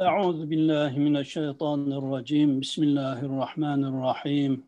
Euzu billahi mineşşeytanirracim. Bismillahirrahmanirrahim.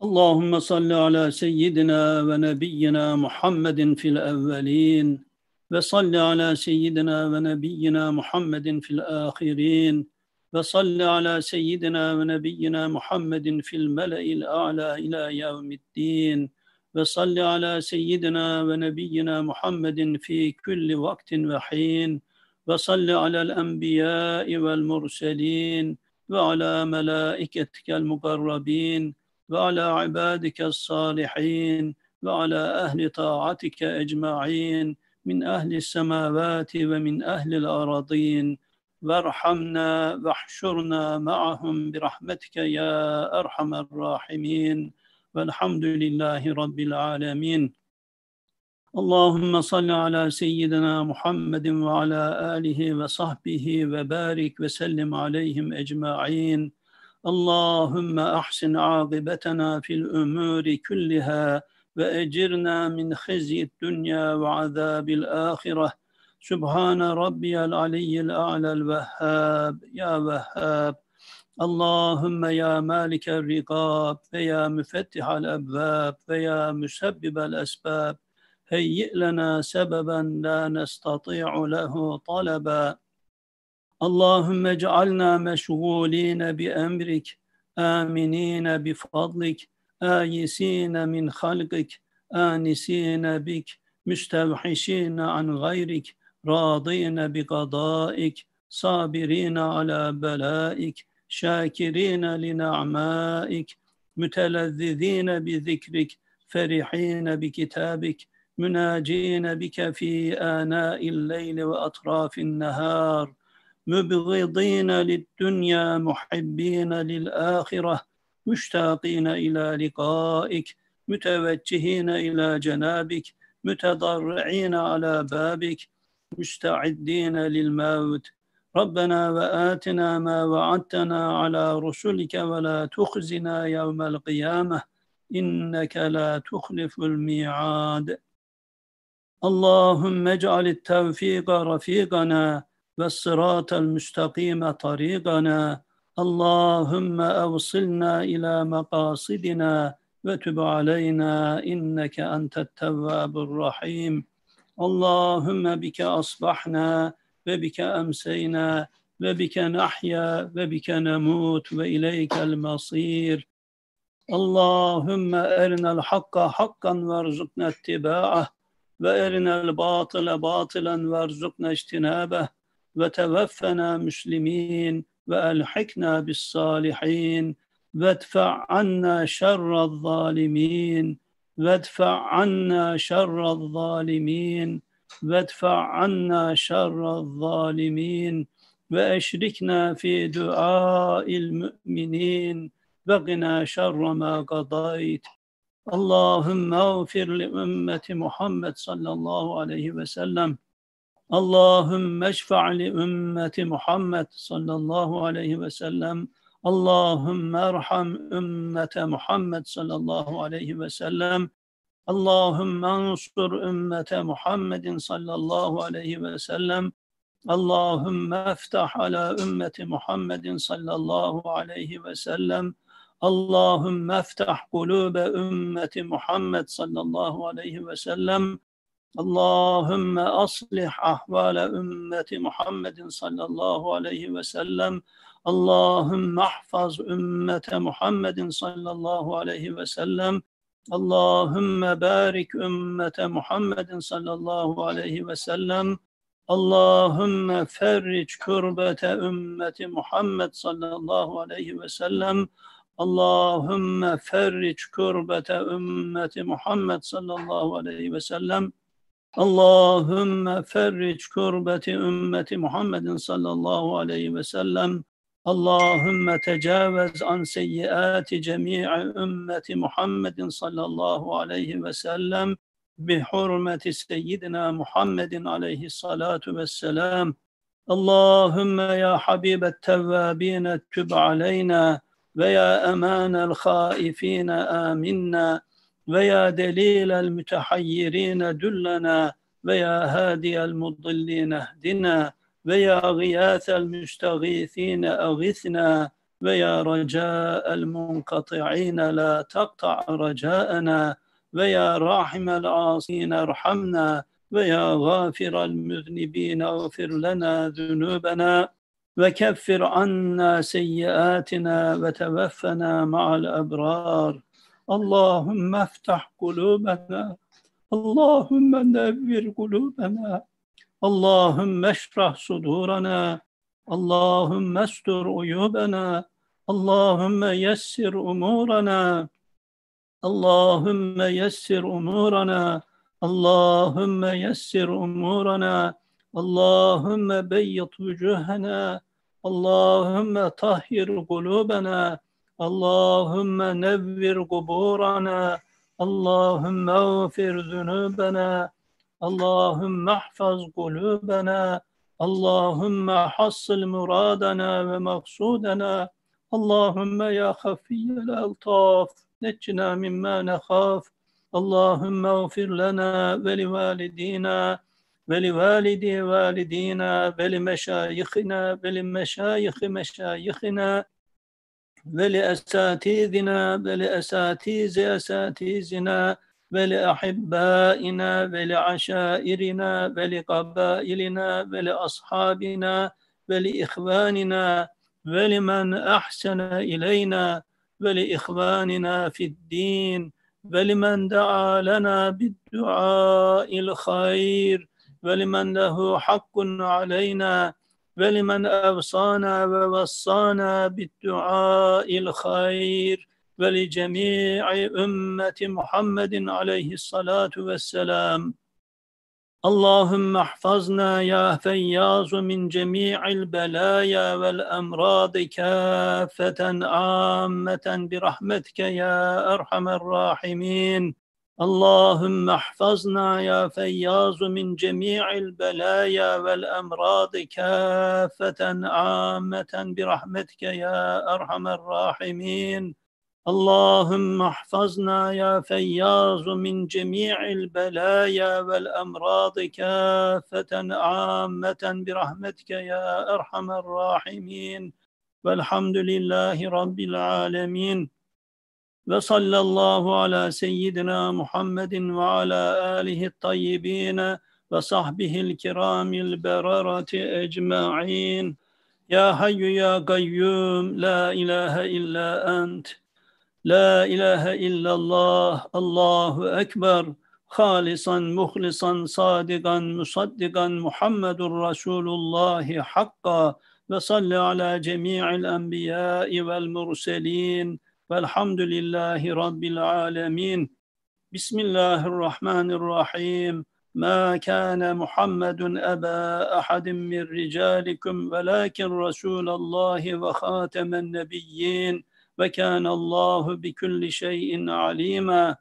Allahumme salli ala seyyidina ve nebiyyina Muhammedin fil evvelin ve salli ala seyyidina ve nebiyyina Muhammedin fil ahirin ve salli ala seyyidina ve nebiyyina Muhammedin fil mele'il a'la ila yevmiddin ve salli ala seyyidina ve nebiyyina Muhammedin fi kulli vaktin ve hin. وصل على الأنبياء والمرسلين وعلى ملائكتك المقربين وعلى عبادك الصالحين وعلى أهل طاعتك أجمعين من أهل السماوات ومن أهل الأراضين. وارحمنا واحشرنا معهم برحمتك يا أرحم الراحمين. والحمد لله رب العالمين. اللهم صل على سيدنا محمد وعلى آله وصحبه وبارك وسلم عليهم أجمعين. اللهم أحسن عاقبتنا في الأمور كلها وأجرنا من خزي الدنيا وعذاب الآخرة. سبحان ربي العلي الأعلى الوهاب. يا وهاب. اللهم يا مالك الرقاب. ويا مفتح الأبواب. ويا مسبب الأسباب. هيئ لنا سببا لا نستطيع له طلبا اللهم اجعلنا مشغولين بأمرك آمنين بفضلك آيسين من خلقك آنسين بك مستوحشين عن غيرك راضين بقضائك صابرين على بلائك شاكرين لنعمائك متلذذين بذكرك فرحين بكتابك مناجين بك في آناء الليل وأطراف النهار مبغضين للدنيا محبين للآخرة مشتاقين إلى لقائك متوجهين إلى جنابك متضرعين على بابك مستعدين للموت. ربنا وآتنا ما وعدتنا على رسلك ولا تخزنا يوم القيامة إنك لا تخلف الميعاد. اللهم اجعل التوفيق رفيقنا والصراط المستقيم طريقنا. اللهم أوصلنا إلى مقاصدنا وتب علينا إنك أنت التواب الرحيم. اللهم بك أصبحنا وبك أمسينا وبك نحيا وبك نموت وإليك المصير. اللهم أرنا الحق حقا وارزقنا اتباعه. وأرنا الباطل باطلا وارزقنا اجتنابه وتوفنا مسلمين وألحقنا بالصالحين وادفع عنا شر الظالمين وادفع عنا شر الظالمين وادفع عنا شر الظالمين وأشركنا في دعاء المؤمنين وقنا شر ما قضيت Allahümme gfir li ümmeti Muhammed sallallahu aleyhi ve sellem. Allahümme şfa' li ümmeti Muhammed sallallahu aleyhi ve sellem. Allahümme erham ümmete Muhammed sallallahu aleyhi ve sellem. Allahümme ansur ümmete Muhammedin sallallahu aleyhi ve sellem. Allahümme eftah ala ümmeti Muhammedin sallallahu aleyhi ve sellem. Allahümme eftah kulube ümmeti Muhammed sallallahu aleyhi ve sellem. Allahümme aslih ahvale ümmeti Muhammedin sallallahu aleyhi ve sellem. Allahümme ahfaz ümmete Muhammedin sallallahu aleyhi ve sellem. Allahümme barik ümmete Muhammedin sallallahu aleyhi ve sellem. Allahümme ferriç kürbete ümmeti Muhammed sallallahu aleyhi ve sellem. اللهم فرج كربة أمة محمد صلى الله عليه وسلم اللهم فرج كربة أمة محمد صلى الله عليه وسلم اللهم تجاوز عن سيئات جميع أمة محمد صلى الله عليه وسلم بحرمة سيدنا محمد عليه الصلاة والسلام اللهم يا حبيب التوابين تب علينا ويا أمان الخائفين آمنا ويا دليل المتحيرين دلنا ويا هادي المضلين اهدنا ويا غياث المستغيثين أغثنا ويا رجاء المنقطعين لا تقطع رجاءنا ويا راحم العاصين ارحمنا ويا غافر المذنبين اغفر لنا ذنوبنا. وكفر عنا سيئاتنا وتوفنا مع الأبرار. اللهم افتح قلوبنا اللهم نور قلوبنا اللهم اشرح صدورنا اللهم استر عيوبنا اللهم يسر أمورنا اللهم يسر أمورنا اللهم يسر Allahümme beyyat vücuhena, Allahümme tahhir kulubena, Allahümme nevvir kuburana, Allahümme ağfir zünübena, Allahümme ahfaz kulubena, Allahümme hassil muradana ve maksudana, Allahümme ya hafiyyel eltaf, neccina mimma nekhaf, Allahümme ağfir lana ve livalidina, ولوالدي والدينا ولمشايخنا ولمشايخ مشايخنا ولأساتذنا ولأساتذ أساتذنا ولأحبائنا ولعشائرنا ولقبائلنا ولأصحابنا ولإخواننا ولمن أحسن إلينا ولإخواننا في الدين ولمن دعا لنا بالدعاء الخير. ولمن له حق علينا ولمن أوصانا ووصانا بالدعاء الخير ولجميع أمة محمد عليه الصلاة والسلام اللهم احفظنا يا فياض من جميع البلايا والأمراض كافة عامة برحمتك يا أرحم الراحمين اللهم احفظنا يا فياض من جميع البلايا والأمراض كافة عامة برحمتك يا أرحم الراحمين. اللهم احفظنا يا فياض من جميع البلايا والأمراض كافة عامة برحمتك يا أرحم الراحمين. والحمد لله رب العالمين. ve sallallahu ala seyyidina Muhammedin ve ala alihi tayyibine ve sahbihil kiramil berarati ecma'in. Ya hayyu ya gayyum, la ilahe illa ent, la ilahe illallah, Allahu ekber, halisan, muhlisan, sadigan, musaddigan, Muhammedur Resulullahi hakka ve salli ala cemi'il enbiya'i vel murselin. لله رب العالمين بسم الله الرحمن الرحيم ما كان محمد أبا أحد من رجالكم ولكن رسول الله وخاتم النبيين وكان الله بكل شيء عليما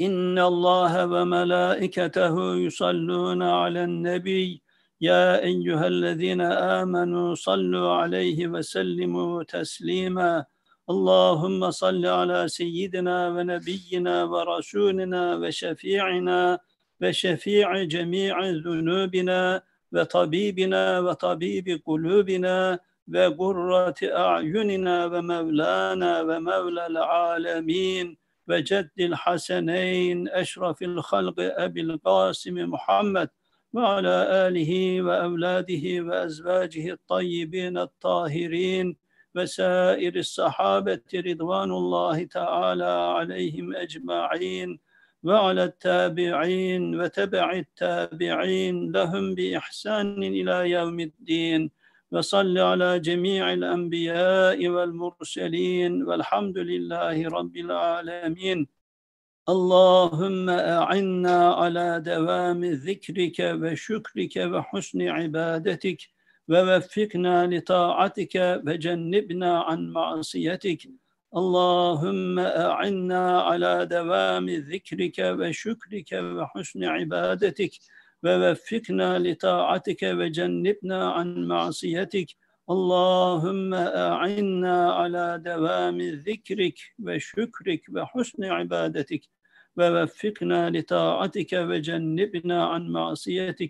إن الله وملائكته يصلون على النبي يا أيها الذين آمنوا صلوا عليه وسلموا تسليما اللهم صل على سيدنا ونبينا ورسولنا وشفيعنا وشفيع جميع ذنوبنا وطبيبنا وطبيب قلوبنا وقرة أعيننا ومولانا ومولى العالمين وجد الحسنين أشرف الخلق أبي القاسم محمد وعلى آله وأولاده وأزواجه الطيبين الطاهرين وسائر الصحابة رضوان الله تعالى عليهم أجمعين وعلى التابعين وتبع التابعين لهم بإحسان إلى يوم الدين وصل على جميع الأنبياء والمرسلين والحمد لله رب العالمين اللهم أعنا على دوام ذكرك وشكرك وحسن عبادتك ووفقنا لطاعتك وجنبنا عن معصيتك. اللهم أعنا على دوام ذكرك وشكرك وحسن عبادتك. ووفقنا لطاعتك وجنبنا عن معصيتك. اللهم أعنا على دوام ذكرك وشكرك وحسن عبادتك. ووفقنا لطاعتك وجنبنا عن معصيتك.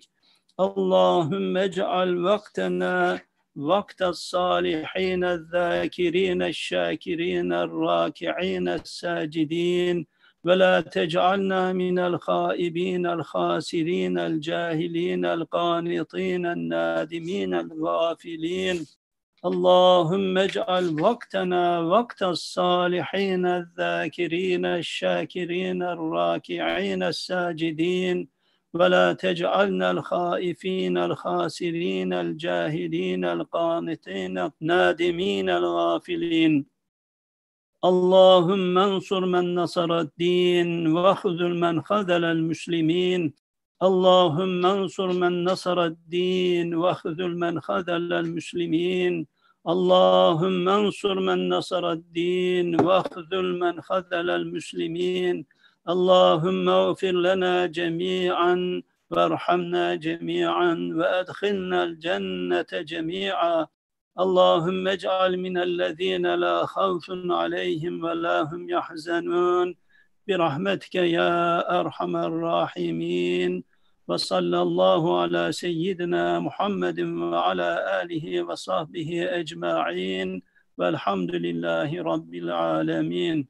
اللهم اجعل وقتنا وقت الصالحين الذاكرين الشاكرين الراكعين الساجدين ولا تجعلنا من الخائبين الخاسرين الجاهلين القانطين النادمين الغافلين. اللهم اجعل وقتنا وقت الصالحين الذاكرين الشاكرين الراكعين الساجدين ولا تجعلنا الخائفين الخاسرين الجاهلين القانتين النادمين الغافلين اللهم انصر من نصر الدين واخذل من خذل المسلمين اللهم انصر من نصر الدين واخذل من خذل المسلمين اللهم انصر من نصر الدين واخذل من خذل المسلمين اللهم اغفر لنا جميعا وارحمنا جميعا وادخلنا الجنه جميعا اللهم اجعل من الذين لا خوف عليهم ولا هم يحزنون برحمتك يا ارحم الراحمين وصلى الله على سيدنا محمد وعلى اله وصحبه اجمعين والحمد لله رب العالمين